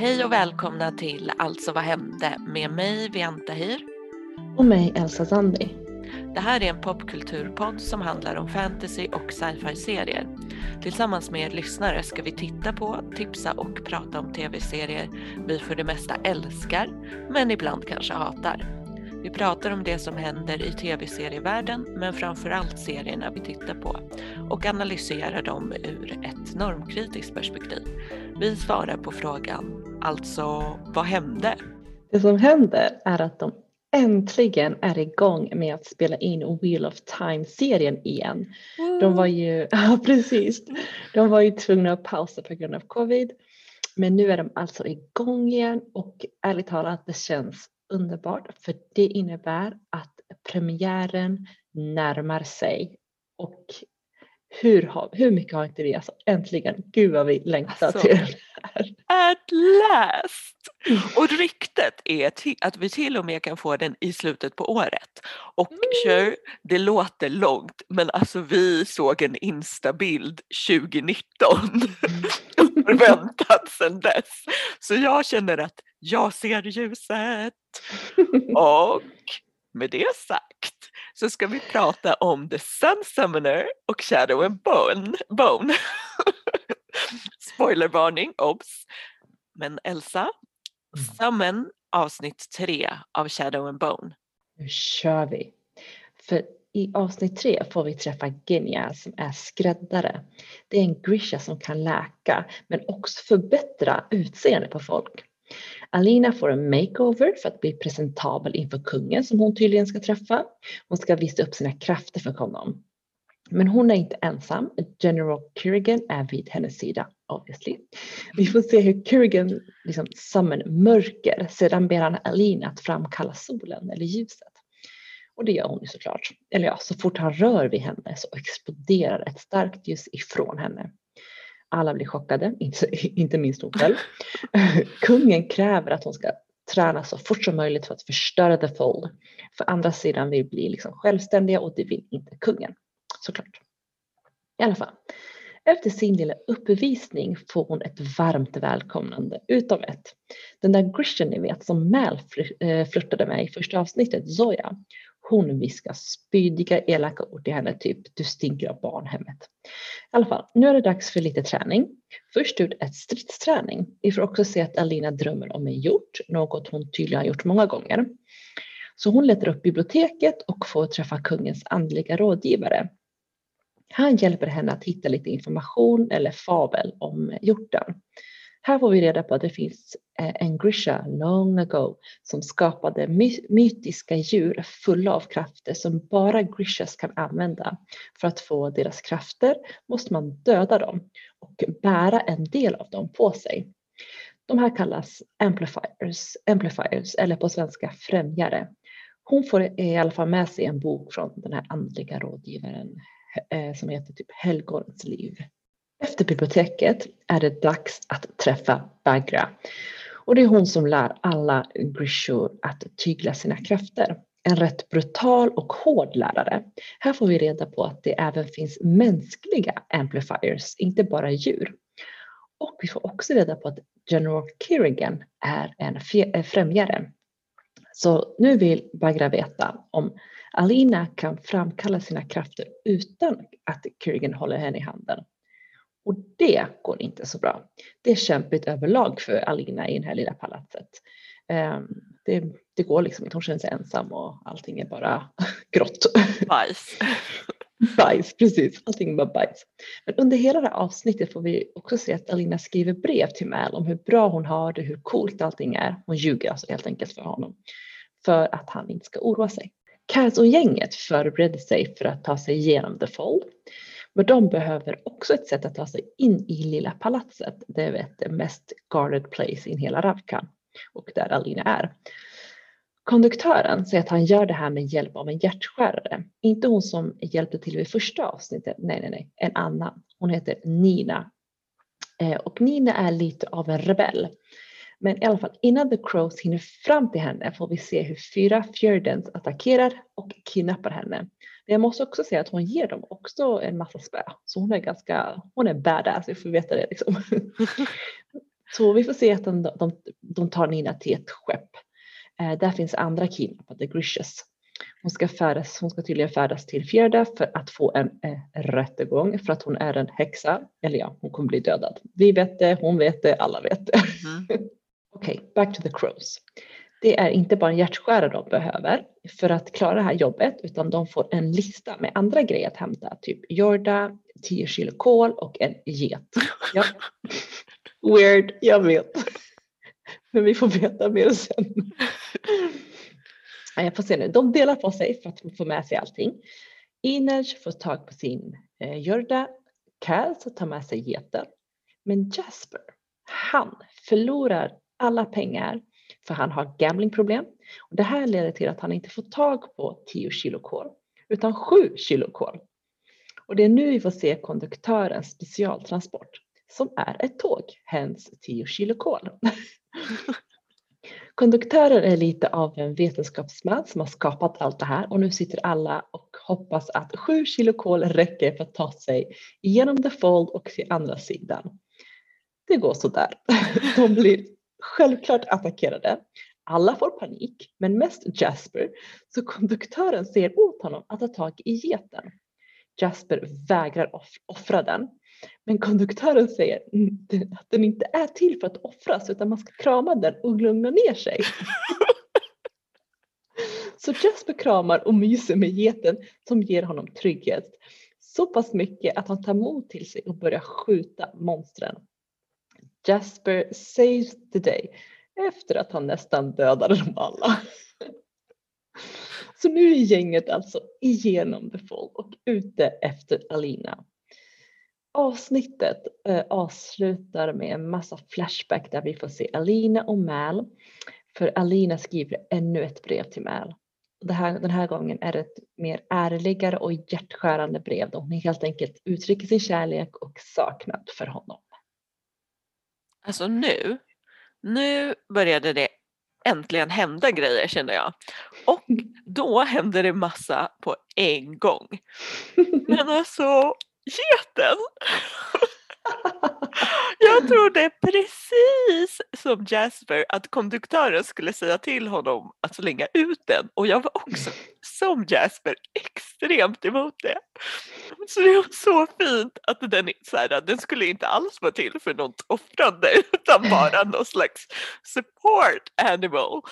Hej och välkomna till Alltså vad hände med mig Vianta Hir. Och mig Elsa Zandi. Det här är en popkulturpodd som handlar om fantasy och sci-fi serier. Tillsammans med er lyssnare ska vi titta på, tipsa och prata om tv-serier vi för det mesta älskar, men ibland kanske hatar. Vi pratar om det som händer i tv-serievärlden, men framförallt serierna vi tittar på och analyserar dem ur ett normkritiskt perspektiv. Vi svarar på frågan, alltså vad hände? Det som händer är att de äntligen är igång med att spela in Wheel of Time-serien igen. De var ju, ja precis, de var ju tvungna att pausa på grund av covid. Men nu är de alltså igång igen och ärligt talat det känns underbart för det innebär att premiären närmar sig och hur, har, hur mycket har inte vi alltså äntligen, gud vad vi längtar alltså, till det här. At last! Och ryktet är att vi till och med kan få den i slutet på året. Och mm. sure, det låter långt men alltså vi såg en instabild 2019 och förväntat sedan dess. Så jag känner att jag ser ljuset. Och med det sagt så ska vi prata om The Sun Summoner och Shadow and Bone. Bone. Spoilervarning, obs! Men Elsa, mm. Summon avsnitt tre av Shadow and Bone. Nu kör vi! För i avsnitt tre får vi träffa Genia som är skräddare. Det är en Grisha som kan läka men också förbättra utseende på folk. Alina får en makeover för att bli presentabel inför kungen som hon tydligen ska träffa. Hon ska visa upp sina krafter för honom. Men hon är inte ensam. General Kerrigan är vid hennes sida, obviously. Vi får se hur Kerrigan liksom summon mörker. Sedan ber han Alina att framkalla solen eller ljuset. Och det gör hon ju såklart. Eller ja, så fort han rör vid henne så exploderar ett starkt ljus ifrån henne. Alla blir chockade, inte, inte minst hon själv. Kungen kräver att hon ska träna så fort som möjligt för att förstöra The Fold. För andra sidan vill bli liksom självständiga och det vill inte kungen. Såklart. I alla fall. Efter sin lilla uppvisning får hon ett varmt välkomnande utav ett. Den där Grishen ni vet som Mal eh, flörtade med i första avsnittet, Zoya. Hon viskar spydiga elaka ord till henne, typ du stinker av barnhemmet. I alla fall, nu är det dags för lite träning. Först ut ett stridsträning. Vi får också se att Alina drömmer om en hjort, något hon tydligen har gjort många gånger. Så hon letar upp biblioteket och får träffa kungens andliga rådgivare. Han hjälper henne att hitta lite information eller fabel om hjorten. Här får vi reda på att det finns eh, en Grisha long ago som skapade my mytiska djur fulla av krafter som bara Grishas kan använda. För att få deras krafter måste man döda dem och bära en del av dem på sig. De här kallas amplifiers, amplifiers eller på svenska främjare. Hon får i alla fall med sig en bok från den här andliga rådgivaren eh, som heter typ Helgons liv. Efter biblioteket är det dags att träffa Bagra. Och det är hon som lär alla Grishur att tygla sina krafter. En rätt brutal och hård lärare. Här får vi reda på att det även finns mänskliga amplifiers, inte bara djur. Och vi får också reda på att General Kerrigan är en eh, främjare. Så nu vill Bagra veta om Alina kan framkalla sina krafter utan att Kerrigan håller henne i handen. Och det går inte så bra. Det är kämpigt överlag för Alina i det här lilla palatset. Ehm, det, det går liksom inte, hon känner sig ensam och allting är bara grått. Bajs. bajs, precis. Allting är bara bajs. Men under hela det här avsnittet får vi också se att Alina skriver brev till Mal om hur bra hon har det, hur coolt allting är. Hon ljuger alltså helt enkelt för honom. För att han inte ska oroa sig. Kaz och gänget förbereder sig för att ta sig igenom The Fold. Men de behöver också ett sätt att ta sig in i lilla palatset. Det är det mest guarded place i hela Ravka och där Alina är. Konduktören säger att han gör det här med hjälp av en hjärtskärare. Inte hon som hjälpte till vid första avsnittet, nej, nej, nej, en annan. Hon heter Nina. Eh, och Nina är lite av en rebell. Men i alla fall innan The Crows hinner fram till henne får vi se hur fyra Fjordens attackerar och kidnappar henne. Men jag måste också säga att hon ger dem också en massa spö. Så hon är ganska, hon är badass, vi får veta det liksom. Så vi får se att de, de, de tar Nina till ett skepp. Eh, där finns andra kidnappade, Grishas. Hon ska, färdas, hon ska tydligen färdas till Fjärda för att få en eh, rättegång för att hon är en häxa. Eller ja, hon kommer bli dödad. Vi vet det, hon vet det, alla vet det. Mm. Okej, okay, back to the crows. Det är inte bara en hjärtskärare de behöver för att klara det här jobbet utan de får en lista med andra grejer att hämta. Typ jorda, 10 kilo kol och en get. Ja. Weird, jag vet. Men vi får veta mer sen. Jag får se nu. De delar på sig för att få med sig allting. Inej får tag på sin eh, jorda. Kaz tar med sig geten. Men Jasper, han förlorar alla pengar för han har gamblingproblem. Och det här leder till att han inte får tag på 10 kilo kol utan 7 kilo kol. Och det är nu vi får se konduktörens specialtransport som är ett tåg, hens 10 kilo kol. Konduktören är lite av en vetenskapsman som har skapat allt det här och nu sitter alla och hoppas att 7 kilo kol räcker för att ta sig igenom the fold och till andra sidan. Det går sådär. De blir självklart attackerade. Alla får panik, men mest Jasper, så konduktören ser åt honom att ta tag i geten. Jasper vägrar off offra den, men konduktören säger att den inte är till för att offras utan man ska krama den och lugna ner sig. Så Jasper kramar och myser med geten som ger honom trygghet. Så pass mycket att han tar mod till sig och börjar skjuta monstren. Jasper saves the day efter att han nästan dödade dem alla. Så nu är gänget alltså igenom The Fall och ute efter Alina. Avsnittet eh, avslutar med en massa flashback där vi får se Alina och Mal. För Alina skriver ännu ett brev till Mal. Det här, den här gången är det ett mer ärligare och hjärtskärande brev där hon helt enkelt uttrycker sin kärlek och saknad för honom. Alltså nu, nu började det äntligen hända grejer kände jag. Och då hände det massa på en gång. Men alltså geten! Jag trodde precis som Jasper att konduktören skulle säga till honom att slänga ut den och jag var också som Jasper extremt emot det. Så det var så fint att den, så här, den skulle inte alls vara till för något offrande utan bara någon slags support animal.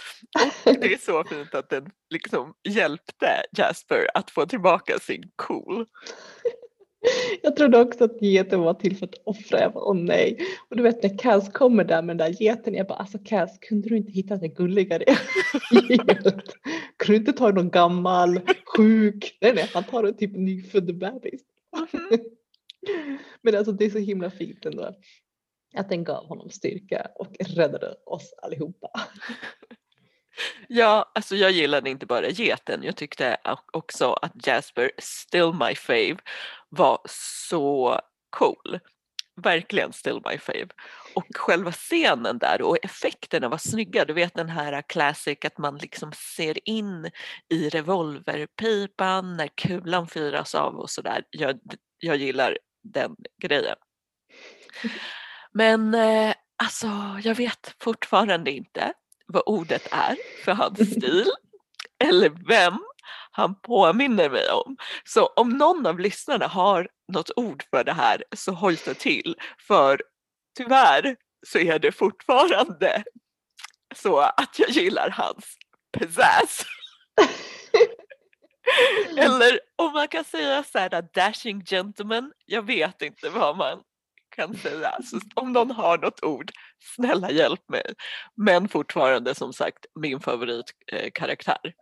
Och det är så fint att den liksom hjälpte Jasper att få tillbaka sin cool. Jag trodde också att geten var till för att offra. Jag bara, åh nej. Och du vet när Cas kommer där med den där geten. Jag bara, alltså Cas, kunde du inte hitta en gulligare get? Kunde du inte ta någon gammal, sjuk? Nej, nej, han tar en typ nyfödd bebis. Men alltså det är så himla fint ändå. Att den gav honom styrka och räddade oss allihopa. Ja, alltså jag gillade inte bara geten, jag tyckte också att Jasper, still my fave, var så cool. Verkligen still my fave. Och själva scenen där och effekterna var snygga. Du vet den här classic att man liksom ser in i revolverpipan när kulan fyras av och sådär. Jag, jag gillar den grejen. Men eh, alltså jag vet fortfarande inte vad ordet är för hans stil eller vem han påminner mig om. Så om någon av lyssnarna har något ord för det här så hojta till för tyvärr så är det fortfarande så att jag gillar hans pizzazz. Eller om man kan säga så här dashing gentleman, jag vet inte vad man kan säga. Så om någon har något ord, snälla hjälp mig. Men fortfarande som sagt min favoritkaraktär.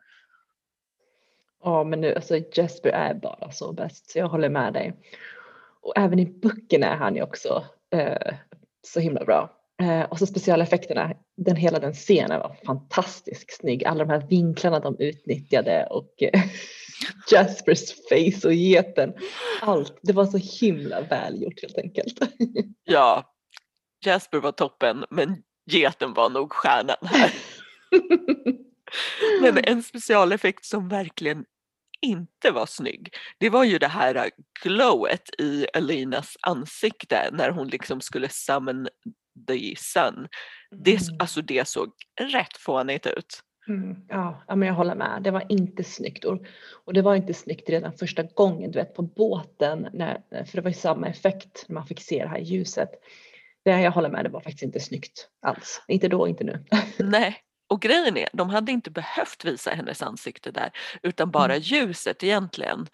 Ja men nu alltså Jesper är bara så bäst så jag håller med dig. Och även i böckerna är han ju också eh, så himla bra. Eh, och så specialeffekterna, den, hela den scenen var fantastiskt snygg. Alla de här vinklarna de utnyttjade och eh, Jaspers face och geten. Allt, det var så himla välgjort helt enkelt. ja, Jasper var toppen men geten var nog stjärnan här. men en specialeffekt som verkligen inte var snygg, det var ju det här glowet i Elinas ansikte när hon liksom skulle summon the sun. Det, Mm. alltså det såg rätt fånigt ut. Mm, ja, men jag håller med. Det var inte snyggt. Och det var inte snyggt redan första gången, du vet på båten, när, för det var ju samma effekt när man fick se det här ljuset. Det, jag håller med, det var faktiskt inte snyggt alls. Inte då, inte nu. Nej, och grejen är, de hade inte behövt visa hennes ansikte där utan bara Mm. ljuset egentligen.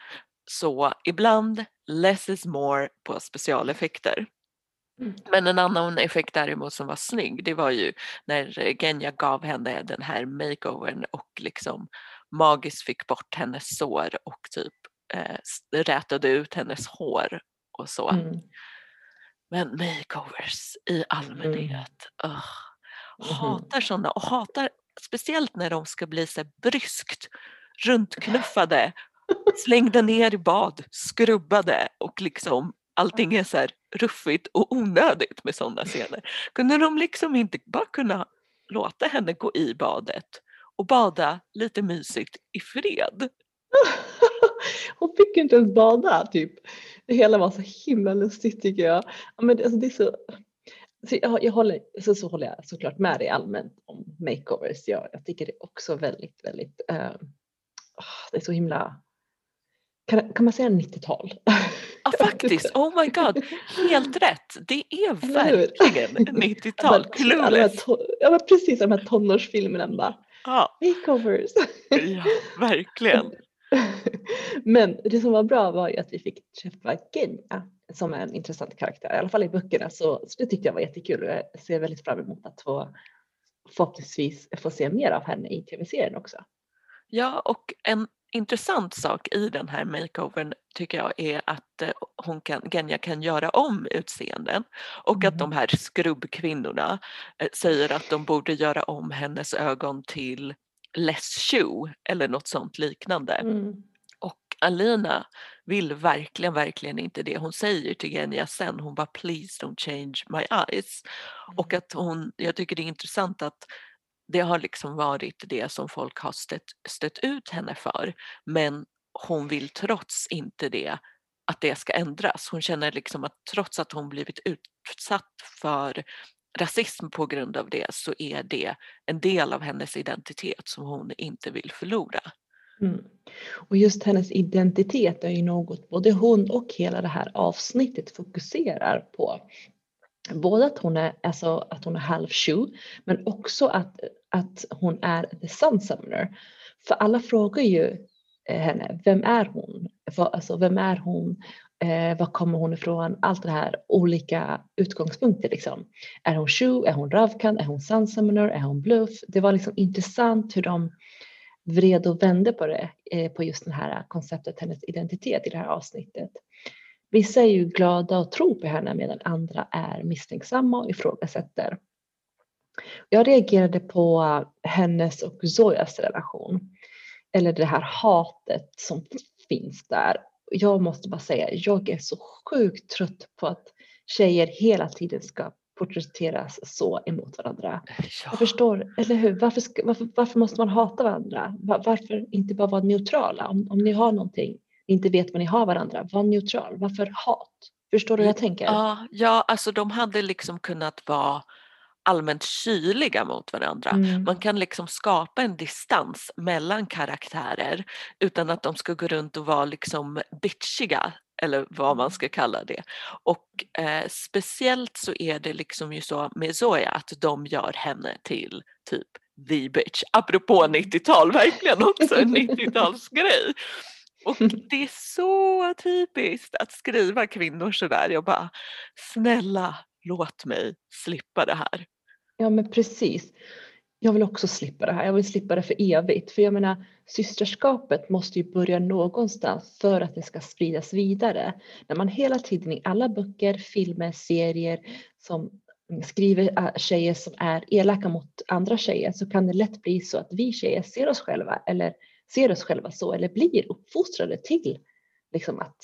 Så ibland less is more på specialeffekter. Mm. Men en annan effekt däremot som var snygg det var ju när Genya gav henne den här makeovern och liksom magiskt fick bort hennes sår och typ eh, rätade ut hennes hår och så. Mm. Men makeovers i allmänhet, ugh, Mhm. Hatar sådana och hatar speciellt när de ska bli så bryskt runtknuffade, slängda ner i bad, skrubbade och liksom allting är så här ruffigt och onödigt med sådana scener. Kunde de liksom inte bara kunna låta henne gå i badet och bada lite mysigt i fred? Hon fick ju inte ens bada typ. Det hela var så himla lustigt tycker jag. Ja, men det, alltså, det är så, så jag, jag håller, så, så håller jag såklart med dig allmänt om makeovers. Jag, jag tycker det är också väldigt, väldigt, ah, det är så himla, kan, kan man säga 90-tal? Ja faktiskt, oh my god, helt rätt. Det är verkligen 90-tal, Alla de här clueless. Ja men precis, de här tonårsfilmerna bara, Ja, makeovers. ja, verkligen. Men det som var bra var ju att vi fick träffa Genya som en intressant karaktär, i alla fall i böckerna. Så, så det tyckte jag var jättekul och jag ser väldigt fram emot att få förhoppningsvis få se mer av henne i tv-serien också. Ja, och en intressant sak i den här makeovern tycker jag är att eh, hon kan, Genya kan göra om utseenden och att de Mhm. här skrubbkvinnorna eh, säger att de borde göra om hennes ögon till less shoe eller något sånt liknande. Mm. Och Alina vill verkligen, verkligen inte det. Hon säger till Genya sen, hon bara please don't change my eyes. Och att hon, jag tycker det är intressant att det har liksom varit det som folk har stött, stött ut henne för. Men hon vill trots inte det att det ska ändras. Hon känner liksom att trots att hon blivit utsatt för rasism på grund av det så är det en del av hennes identitet som hon inte vill förlora. Mm. Och just hennes identitet är ju något både hon och hela det här avsnittet fokuserar på. Både att hon är, alltså, att hon är halv Shu men också att, att hon är the sun summoner. För alla frågar ju eh, henne, vem är hon? Alltså, vem är hon? Eh, var kommer hon ifrån? Allt det här olika utgångspunkter liksom. Är hon Shu? Är hon Ravkan? Är hon sun summoner? Är hon bluff? Det var liksom intressant hur de vred och vände på det, eh, på just det här konceptet hennes identitet i det här avsnittet. Vissa är ju glada och tror på henne medan andra är misstänksamma och ifrågasätter. Jag reagerade på hennes och Zojas relation. Eller det här hatet som finns där. Jag måste bara säga, jag är så sjukt trött på att tjejer hela tiden ska porträtteras så emot varandra. Jag Ja. förstår, eller hur? Varför, varför, varför måste man hata varandra? Va- Varför inte bara vara neutrala? Om, om ni har någonting, inte vet vad ni har varandra, var neutral. Varför hat? Förstår du hur jag tänker? Ja, ja, alltså de hade liksom kunnat vara allmänt kyliga mot varandra. Mm. Man kan liksom skapa en distans mellan karaktärer utan att de ska gå runt och vara liksom bitchiga eller vad man ska kalla det. Och eh, speciellt så är det liksom ju så med Zoya att de gör henne till typ the bitch. Apropå 90-tal, verkligen också en 90-talsgrej. Och det är så typiskt att skriva kvinnor sådär. Jag bara, snälla låt mig slippa det här. Ja men precis. Jag vill också slippa det här. Jag vill slippa det för evigt. För jag menar systerskapet måste ju börja någonstans för att det ska spridas vidare. När man hela tiden i alla böcker, filmer, serier som skriver äh, tjejer som är elaka mot andra tjejer så kan det lätt bli så att vi tjejer ser oss själva eller ser oss själva så eller blir uppfostrade till liksom att,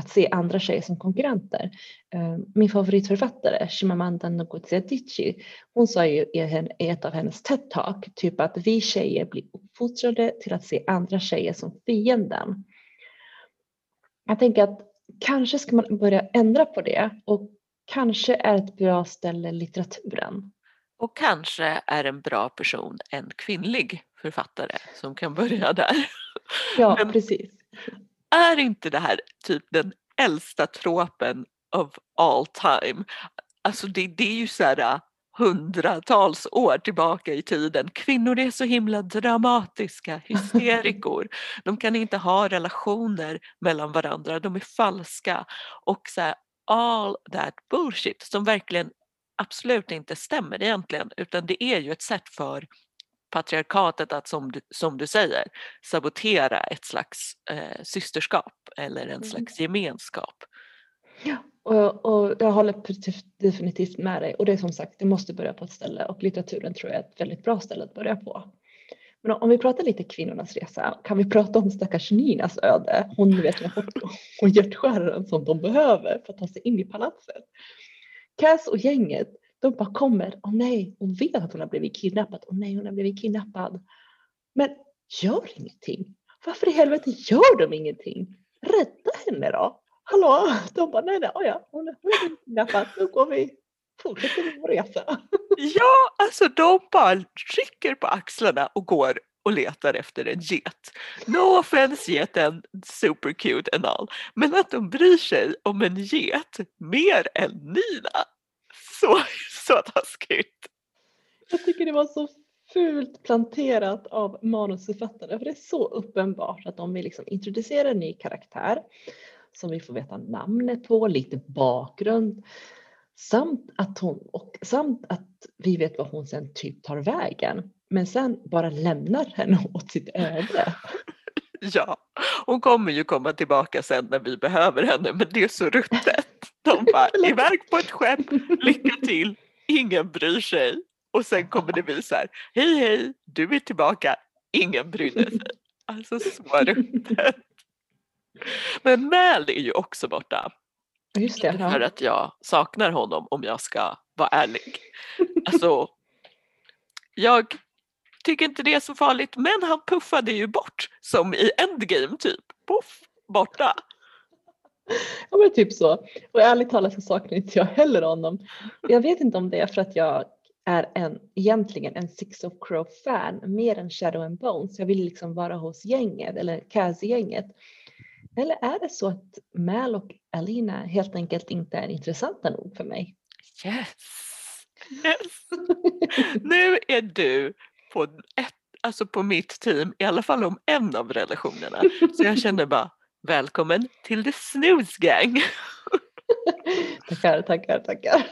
att se andra tjejer som konkurrenter. Eh, Min favoritförfattare Chimamanda Ngozi Adichie hon sa ju i ett av hennes TED-talk typ att vi tjejer blir uppfostrade till att se andra tjejer som fienden. Jag tänker att kanske ska man börja ändra på det och kanske är ett bra ställe litteraturen. Och kanske är en bra person en kvinnlig författare som kan börja där. Ja, Men precis. Är inte det här typ den äldsta tropen of all time? Alltså det, det är ju så här äh, hundratals år tillbaka i tiden. Kvinnor är så himla dramatiska, hysterikor. De kan inte ha relationer mellan varandra, de är falska. Och så här, all that bullshit som verkligen absolut inte stämmer egentligen utan det är ju ett sätt för patriarkatet att som du, som du säger sabotera ett slags eh, systerskap eller en mm. slags gemenskap. Ja, och, och jag håller definitivt med dig och det är som sagt, det måste börja på ett ställe och litteraturen tror jag är ett väldigt bra ställe att börja på. Men om vi pratar lite kvinnornas resa, kan vi prata om stackars Ninas öde? Hon vet med och hjärtskäraren som de behöver för att ta sig in i palatset. Cass och gänget, de bara kommer. Åh nej, hon vet att hon har blivit kidnappad. Åh nej, hon har blivit kidnappad. Men gör ingenting. Varför i helvete gör de ingenting? Rädda henne då. Hallå? De bara, nej, nej, oh ja, hon har blivit kidnappad. Nu går vi fortsätter vår resa. Ja, alltså de bara trycker på axlarna och går och letar efter en get. No offense geten, super cute and all. Men att de bryr sig om en get mer än Nina. Så, så taskigt. Jag tycker det var så fult planterat av manusförfattare för det är så uppenbart att de vill liksom introducera en ny karaktär som vi får veta namnet på, lite bakgrund samt att, hon, och, samt att vi vet vad hon sen typ tar vägen men sen bara lämnar henne åt sitt öde. Ja, hon kommer ju komma tillbaka sen när vi behöver henne men det är så ruttet. De bara iväg på ett skepp, lycka till, ingen bryr sig och sen kommer det bli så här, hej hej, du är tillbaka, ingen brydde sig. Alltså så ruttet. Men Mäl är ju också borta. Just det, ja. För att jag saknar honom om jag ska vara ärlig. Alltså, jag tycker inte det är så farligt men han puffade ju bort som i Endgame typ. Puff, borta. Ja men typ så. Och ärligt talat så saknar inte jag heller honom. Jag vet inte om det är för att jag är en, egentligen en Six of Crow fan mer än Shadow and Bones. Jag vill liksom vara hos gänget eller Kaz-gänget. Eller är det så att Mal och Alina helt enkelt inte är intressanta nog för mig? Yes! yes. nu är du på, ett, alltså på mitt team, i alla fall om en av relationerna. Så jag känner bara, välkommen till the snooze gang! tackar, tackar, tackar.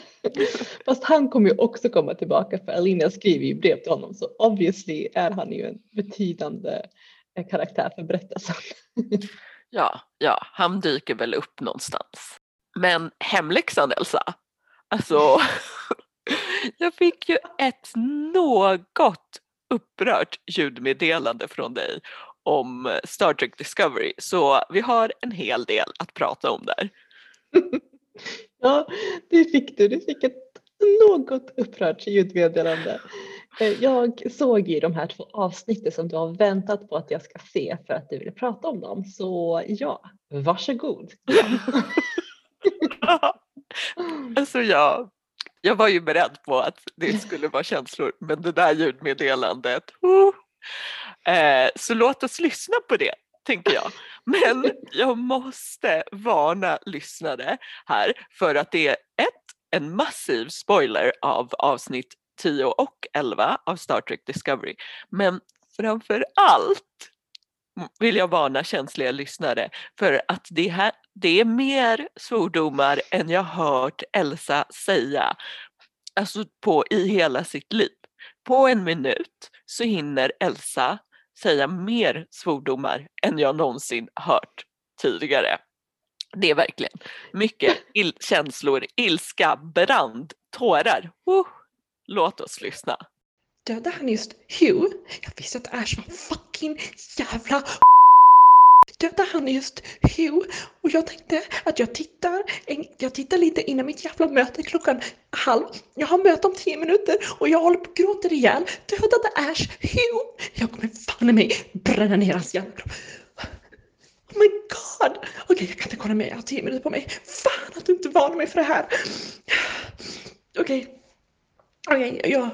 Fast han kommer ju också komma tillbaka för Alina skriver ju brev till honom så obviously är han ju en betydande eh, karaktär för berättelsen. ja, ja, han dyker väl upp någonstans. Men hemläxan Elsa, alltså jag fick ju ett något upprört ljudmeddelande från dig om Star Trek Discovery så vi har en hel del att prata om där. ja, det fick du. Du fick ett något upprört ljudmeddelande. Eh, jag såg ju de här två avsnitten som du har väntat på att jag ska se för att du ville prata om dem. Så ja, varsågod. Ja. alltså jag jag var ju beredd på att det skulle vara känslor men det där ljudmeddelandet, uh, eh, så låt oss lyssna på det tänker jag. Men jag måste varna lyssnare här för att det är ett, en massiv spoiler av avsnitt 10 och 11 av Star Trek Discovery. Men framför allt vill jag varna känsliga lyssnare för att det, här, det är mer svordomar än jag hört Elsa säga alltså på, i hela sitt liv. På en minut så hinner Elsa säga mer svordomar än jag någonsin hört tidigare. Det är verkligen mycket il känslor, ilska, brand, tårar. Oh, låt oss lyssna. Dödade han just Hugh? Jag visste att Ash var fucking jävla Dödar han just Hugh och jag tänkte att jag tittar, jag tittar lite innan mitt jävla möte klockan halv. Jag har möte om tio minuter och jag håller på att gråta ihjäl. Dödade Ash Hugh? Jag kommer fan i mig bränna ner hans jävla kropp. Oh my god! Okej, Okej, jag kan inte kolla mer. Jag har tio minuter på mig. Fan att du inte varnar mig för det här. Okej. Okej, jag,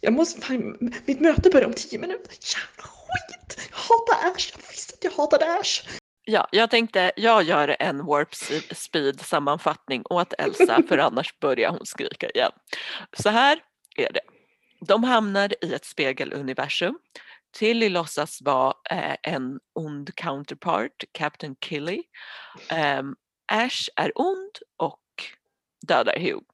jag måste... Fan, mitt möte börjar om tio minuter. Jävla skit! Jag hatar Ash. Jag visste att jag hatade Ash. Ja, jag tänkte jag gör en warp speed sammanfattning åt Elsa för annars börjar hon skrika igen. Så här är det. De hamnar i ett spegeluniversum. Tilly låtsas vara eh, en ond counterpart, Captain Killy. Um, Ash är ond och dödar Hugh.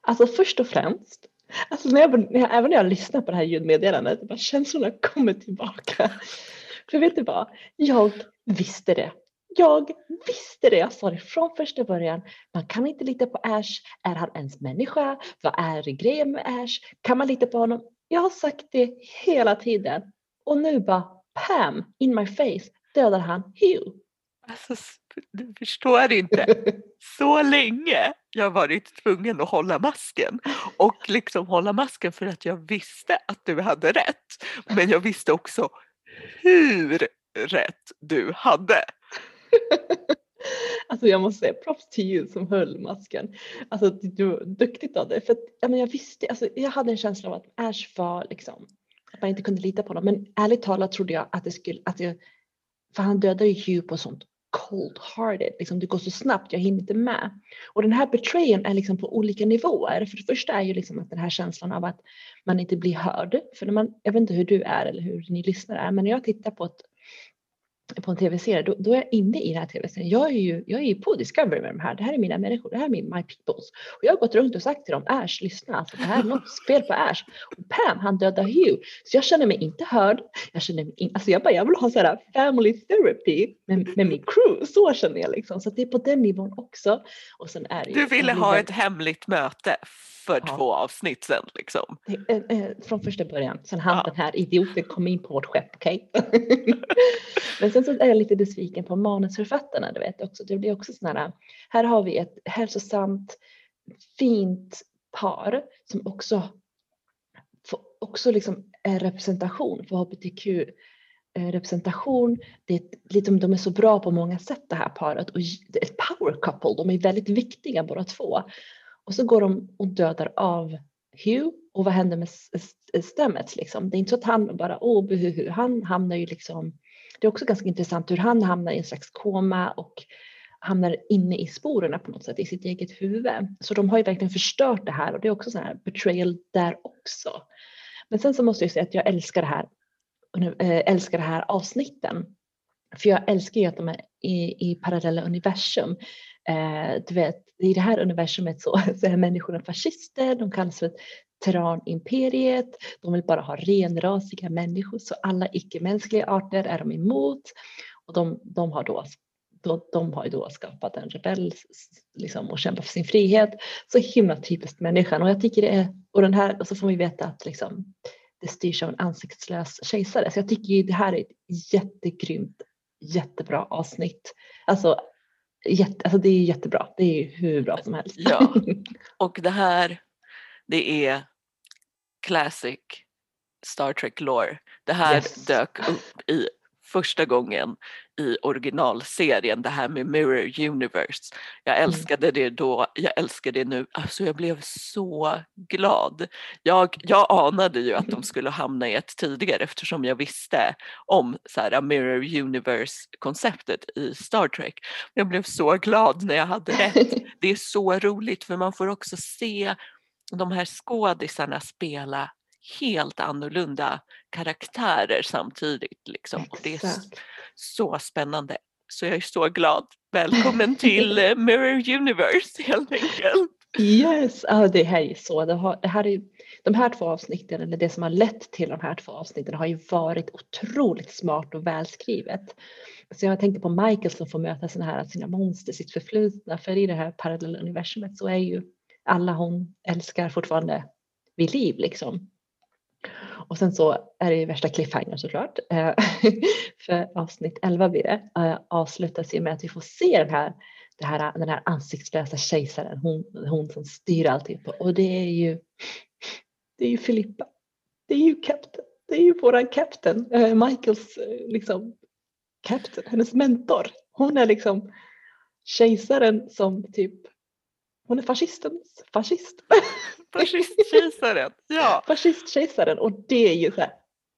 Alltså först och främst, alltså när jag, när jag, även när jag lyssnar på det här ljudmeddelandet, bara känslorna kommer tillbaka. För vet du vad? Jag visste det. Jag visste det. Jag sa det från första början. Man kan inte lita på Ash. Är han ens människa? Vad är grejen med Ash? Kan man lita på honom? Jag har sagt det hela tiden. Och nu bara Pam in my face dödar han Hugh. Alltså, du förstår inte. Så länge jag varit tvungen att hålla masken. Och liksom hålla masken för att jag visste att du hade rätt. Men jag visste också hur rätt du hade. Alltså jag måste säga props till you som höll masken. Alltså du var duktigt av dig. För att, jag, jag visste, alltså, jag hade en känsla av att Ash var liksom, att man inte kunde lita på honom. Men ärligt talat trodde jag att det skulle, att jag, för han dödade ju Hugh på sånt cold-hearted, liksom det går så snabbt, jag hinner inte med. Och den här betrayen är liksom på olika nivåer. För det första är ju liksom att den här känslan av att man inte blir hörd. För när man, jag vet inte hur du är eller hur ni lyssnar är, men när jag tittar på ett på en tv-serie, då, då, är jag inne i den här tv-serien. Jag är ju, jag är ju på Discovery med de här. Det här är mina människor, det här är min My Peoples. Och jag har gått runt och sagt till dem, Ash, lyssna, alltså, det här är något spel på Ash. Och Pam, han dödar Hugh. Så jag känner mig inte hörd. Jag känner mig in, alltså jag bara, jag vill ha så här family therapy med, med min crew. Så känner jag liksom. Så det är på den nivån också. Och sen är det du ville ha ett hemligt möte för ja. två avsnitt sen liksom. Eh, eh, från första början. Sen han ja. den här idioten kom in på vårt skepp, okej? Okay? Men sen så är jag lite besviken på manusförfattarna, du vet också. Det blir också sådana här, här har vi ett hälsosamt, fint par som också, också liksom är representation för hbtq eh, representation. Det är, liksom, de är så bra på många sätt det här paret och ett power couple. De är väldigt viktiga båda två. Och så går de och dödar av Hugh och vad händer med Stamets liksom? Det är inte så att han bara åh buhuhu, han hamnar ju liksom det är också ganska intressant hur han hamnar i en slags koma och hamnar inne i sporerna på något sätt i sitt eget huvud. Så de har ju verkligen förstört det här och det är också sån här betrayal där också. Men sen så måste jag säga att jag älskar det här, eh, älskar det här avsnitten. För jag älskar ju att de är i, i parallella universum. Eh, du vet, i det här universumet så, så är människorna fascister, de kallas för Terranimperiet, de vill bara ha renrasiga människor så alla icke-mänskliga arter är de emot och de, de har då de, de har ju då skapat en rebell liksom, och kämpat för sin frihet. Så himla typiskt människan och jag tycker det är, och den här, och så får vi veta att liksom, det styrs av en ansiktslös kejsare. Så jag tycker ju det här är ett jättegrymt, jättebra avsnitt. Alltså, jätte, alltså det är jättebra, det är hur bra som helst. Ja, och det här, det är classic Star Trek lore. Det här yes. dök upp i första gången i originalserien, det här med Mirror Universe. Jag mm. älskade det då, jag älskar det nu. Alltså jag blev så glad. Jag, jag anade ju att de skulle hamna i ett tidigare eftersom jag visste om så här, Mirror Universe-konceptet i Star Trek. Jag blev så glad när jag hade rätt. Det är så roligt för man får också se de här skådisarna spela helt annorlunda karaktärer samtidigt. Liksom. Och det är så spännande. Så jag är så glad. Välkommen till eh, Mirror Universe helt enkelt. Yes, ah, det här är så. Det, har, det här är, de här två avsnitten, eller det som har lett till de här två avsnitten har ju varit otroligt smart och välskrivet. Så jag tänkte på Michael som får möta sina, här, sina monster, sitt förflutna, för i det här parallella universumet så är ju alla hon älskar fortfarande vid liv liksom. Och sen så är det ju värsta cliffhanger såklart. Eh, för avsnitt 11 blir det. Eh, avslutas ju med att vi får se den här, det här, den här ansiktslösa kejsaren, hon, hon som styr allting. Och det är ju, det är ju Filippa. Det är ju kapten. Det är ju våran kapten. Eh, Michaels liksom kapten, hennes mentor. hon är liksom kejsaren som typ, hon är fascistens fascist. Fascistkejsaren, ja. Fascistkejsaren och det är ju så här,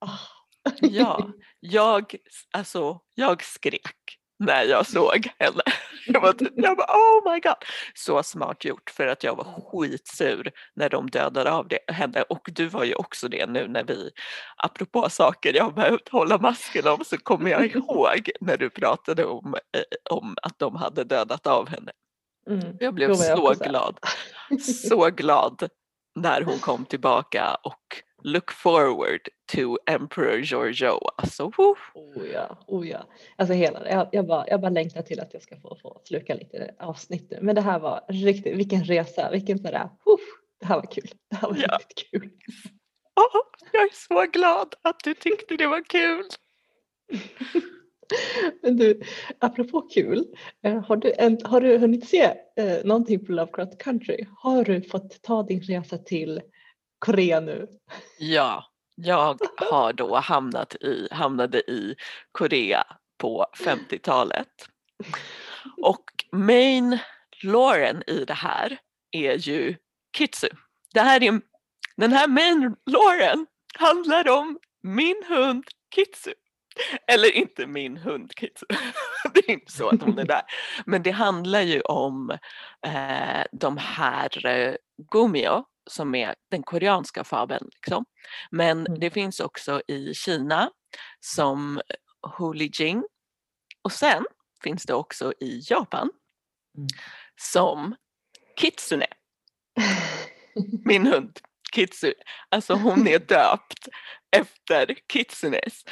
ah. Ja, jag, alltså, jag skrek när jag såg henne. Jag, var, typ- jag bara oh my god. Så smart gjort för att jag var skitsur när de dödade av det, henne och du var ju också det nu när vi, apropå saker jag behövt hålla masken om så kommer jag ihåg när du pratade om, eh, om att de hade dödat av henne. Mm. Jag blev jag så glad, så glad när hon kom tillbaka och look forward to Emperor Giorgio. Alltså, woo. Oh ja, oh ja. Alltså hela, jag, jag, bara, jag bara längtar till att jag ska få, få sluka lite avsnitt nu. Men det här var riktigt, vilken resa, vilken sådär, uh, det här var kul. Det här var Ja. riktigt kul. Åh, jag är så glad att du tyckte det var kul. Men du, apropå kul, eh, har du, en, har du hunnit se eh, någonting på Lovecraft Country? Har du fått ta din resa till Korea nu? Ja, jag har då hamnat i, hamnade i Korea på 50-talet. Och main Lauren i det här är ju Kitsu. Det här är, den här main Lauren handlar om min hund Kitsu. Eller inte min hund Kitsu. Det är inte så att hon är där. Men det handlar ju om eh, de här eh, Gumio som är den koreanska fabeln. Liksom. Men Mm. det finns också i Kina som Holy Jing. Och sen finns det också i Japan Mm. som Kitsune, min hund Kitsune. Alltså hon är döpt efter Kitsunes.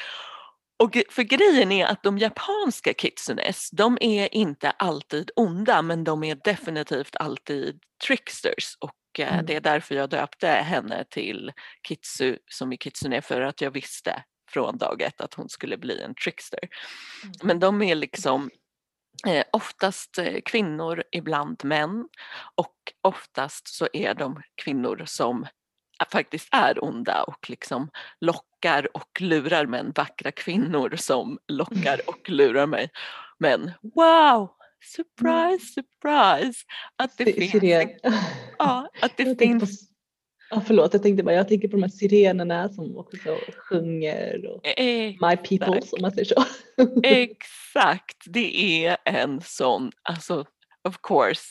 Och för grejen är att de japanska kitsunes, de är inte alltid onda men de är definitivt alltid tricksters och eh, Mm. det är därför jag döpte henne till Kitsu som är kitsune för att jag visste från dag ett att hon skulle bli en trickster. Men de är liksom eh, oftast eh, kvinnor, ibland män och oftast så är de kvinnor som faktiskt är onda och liksom lockar och lurar män, vackra kvinnor som lockar och lurar mig. Men wow! Surprise, surprise! Att det Si- finns, ja, att det Jag finns s- ja, förlåt, jag tänkte bara, jag tänker på de här sirenerna som också sjunger och eh, My people om man säger så. Exakt, det är en sån, alltså of course,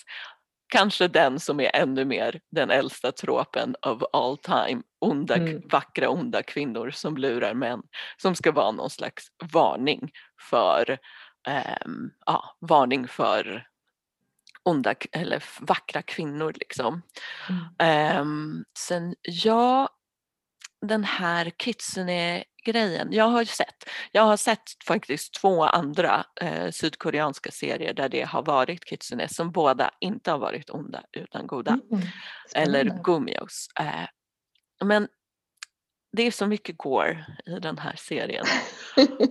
kanske den som är ännu mer den äldsta tropen of all time, onda, Mm. vackra onda kvinnor som lurar män, som ska vara någon slags varning för, ehm, ja, varning för onda eller vackra kvinnor liksom. Mm. Ehm, sen ja, den här Kitsune-grejen, jag har sett, jag har sett faktiskt två andra eh, sydkoreanska serier där det har varit Kitsune som båda inte har varit onda utan goda. Mm. Eller. Gumios. Eh, men det är så mycket gore i den här serien.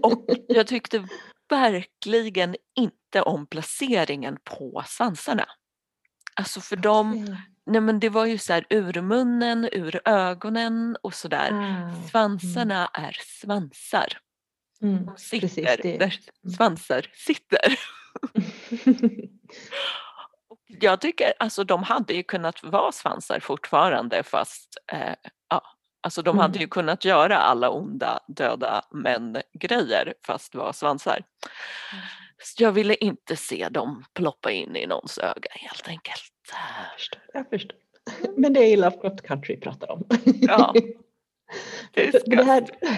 Och jag tyckte verkligen inte om placeringen på svansarna. Alltså för dem. Nej men det var ju så här ur munnen, ur ögonen och sådär. Ah, Svansarna är svansar. mm. De sitter Precis, det- där svansar sitter. Jag tycker alltså de hade ju kunnat vara svansar fortfarande fast eh, ja, alltså de hade Mm. ju kunnat göra alla onda döda män grejer fast vara svansar. Så jag ville inte se dem ploppa in i någons öga helt enkelt. Förstår, jag förstår. Men det är Lovecraft Country vi pratar om. Ja. Det här, Disgusting.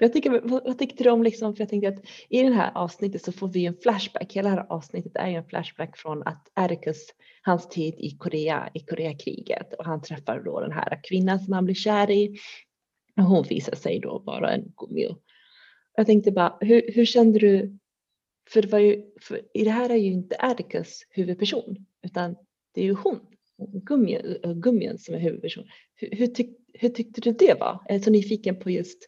jag tycker, vad, vad tyckte du om, liksom, för jag tänkte att i det här avsnittet så får vi en flashback. Hela det här avsnittet är ju en flashback från att Atticus, hans tid i Korea, i Koreakriget och han träffar då den här kvinnan som han blir kär i. Och hon visar sig då vara en gummio. Jag tänkte bara, hur, hur kände du? För, det var ju, för i det här är ju inte Atticus huvudperson utan det är ju hon, Gummien, äh, Gummien som är huvudperson. Hur, hur, tyck, hur tyckte du det var? Jag är så nyfiken på just,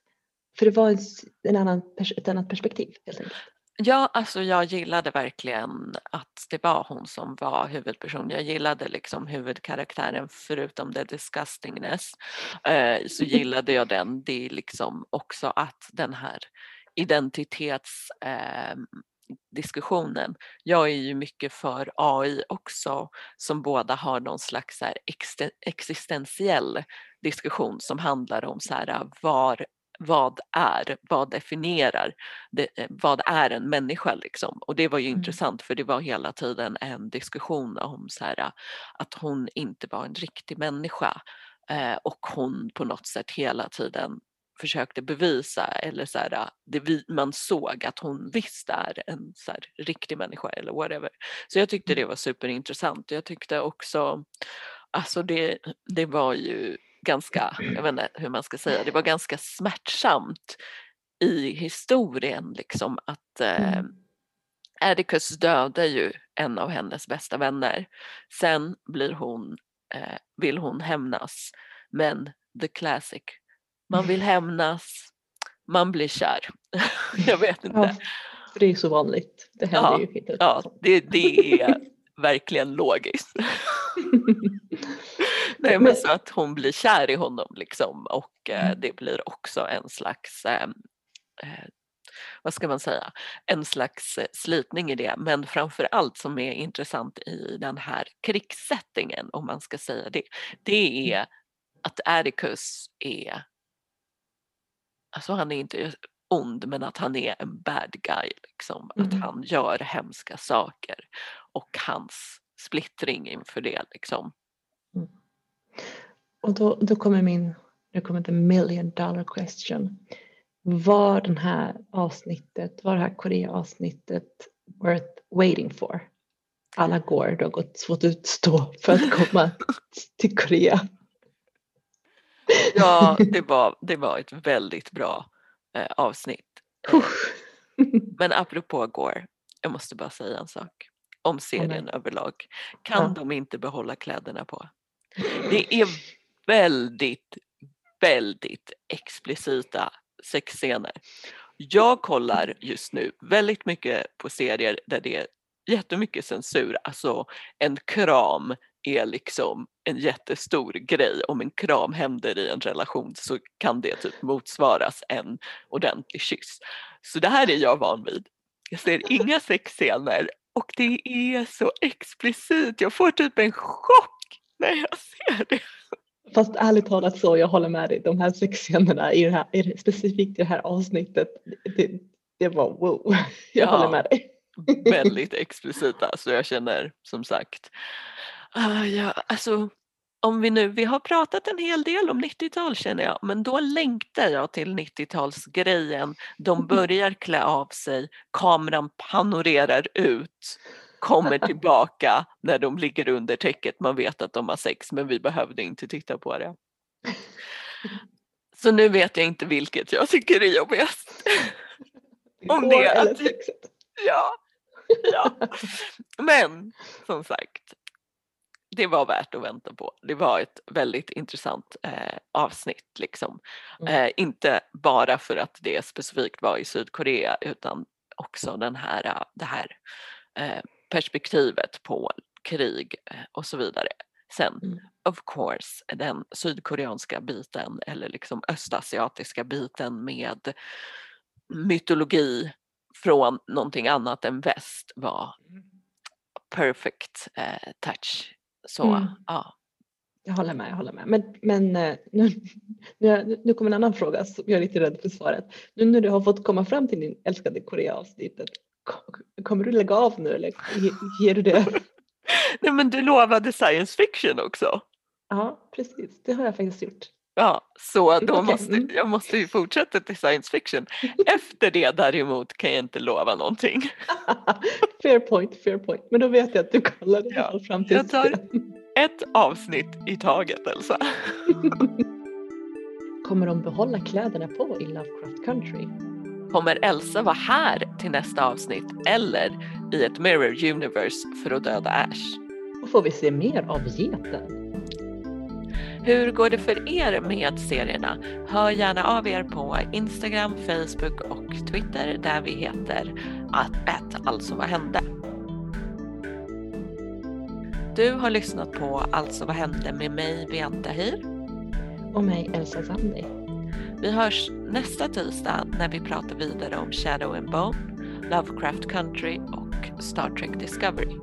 för det var en, annan, ett annat perspektiv helt enkelt. Ja, alltså jag gillade verkligen att det var hon som var huvudperson. Jag gillade liksom huvudkaraktären förutom the disgustingness. Eh, så gillade jag den. Det är liksom också att den här identitets... Diskussionen. Jag är ju mycket för AI också som båda har någon slags så existentiell diskussion som handlar om så här, var, vad är, vad definierar, det, eh, vad är en människa liksom? Och det var ju mm. intressant för det var hela tiden en diskussion om så här, att hon inte var en riktig människa eh, och hon på något sätt hela tiden försökte bevisa eller så här, det vi, man såg att hon visst är en så här, riktig människa eller whatever. Så jag tyckte det mm. var superintressant. Jag tyckte också, alltså det, det var ju ganska, jag vet inte hur man ska säga, det var ganska smärtsamt i historien liksom att eh, mm. Atticus dödar ju en av hennes bästa vänner. Sen blir hon, eh, vill hon hämnas men the classic man vill hämnas, man blir kär. jag vet inte. Ja, det är så vanligt. Det händer ja, ju inte. Ja, det, det är verkligen logiskt. Nej, men så att hon blir kär i honom liksom och eh, mm. det blir också en slags eh, eh, vad ska man säga, en slags eh, slitning i det. Men framför allt som är intressant i den här krigssättningen, om man ska säga det, det är mm. att Atticus är alltså han är inte ond men att han är en bad guy liksom. Mm. Att han gör hemska saker och hans splittring inför det liksom. Mm. Och då, då kommer min, nu kommer the million dollar question. Var den här avsnittet, var det här Korea-avsnittet worth waiting for? Alla går, du har gått fått utstå för att komma till Korea. Ja, det var, det var ett väldigt bra eh, avsnitt. Eh, men apropå Gore, jag måste bara säga en sak om serien oh, överlag. Kan ja. de inte behålla kläderna på? Det är väldigt, väldigt explicita sexscener. Jag kollar just nu väldigt mycket på serier där det är jättemycket censur, alltså en kram är liksom en jättestor grej. Om en kram händer i en relation så kan det typ motsvaras en ordentlig kyss. Så det här är jag van vid. Jag ser inga sexscener och det är så explicit. Jag får typ en chock när jag ser det. Fast ärligt talat så, jag håller med dig, de här sexscenerna i här, specifikt i det här avsnittet, det, det var wow. Jag ja, håller med dig. Väldigt explicita så jag känner som sagt Uh, ja, alltså, om vi nu, vi har pratat en hel del om 90-tal känner jag, men då längtar jag till 90-talsgrejen. De börjar klä av sig, kameran panorerar ut, kommer tillbaka när de ligger under täcket. Man vet att de har sex men vi behövde inte titta på det. Så nu vet jag inte vilket jag tycker är jobbigast. om det eller sexet. Ja, ja. Men som sagt, det var värt att vänta på. Det var ett väldigt intressant eh, avsnitt. Liksom. Mm. Eh, inte bara för att det specifikt var i Sydkorea utan också den här, eh, det här eh, perspektivet på krig eh, och så vidare. Sen mm. of course den sydkoreanska biten eller liksom östasiatiska biten med mytologi från någonting annat än väst var mm. perfect eh, touch så mm. ja. Jag håller med, jag håller med. Men, men eh, nu, nu, nu kommer en annan fråga som jag är lite rädd för svaret. Nu när du har fått komma fram till din älskade Korea-avsnittet, kommer du lägga av nu eller ger du det? Nej men du lovade science fiction också. Ja precis, det har jag faktiskt gjort. Ja, så då okay. måste, jag måste ju fortsätta till science fiction. Efter det däremot kan jag inte lova någonting. fair point, fair point. Men då vet jag att du kollar det ja. fram till Jag tar ett avsnitt i taget Elsa. Kommer de behålla kläderna på i Lovecraft Country? Kommer Elsa vara här till nästa avsnitt eller i ett Mirror Universe för att döda Ash? Och får vi se mer av geten? Hur går det för er med serierna? Hör gärna av er på Instagram, Facebook och Twitter där vi heter att alltså vad hände. Du har lyssnat på Alltså vad hände med mig Bianta Hir. Och mig Elsa Sandi. Vi hörs nästa tisdag när vi pratar vidare om Shadow and Bone. Lovecraft Country och Star Trek Discovery.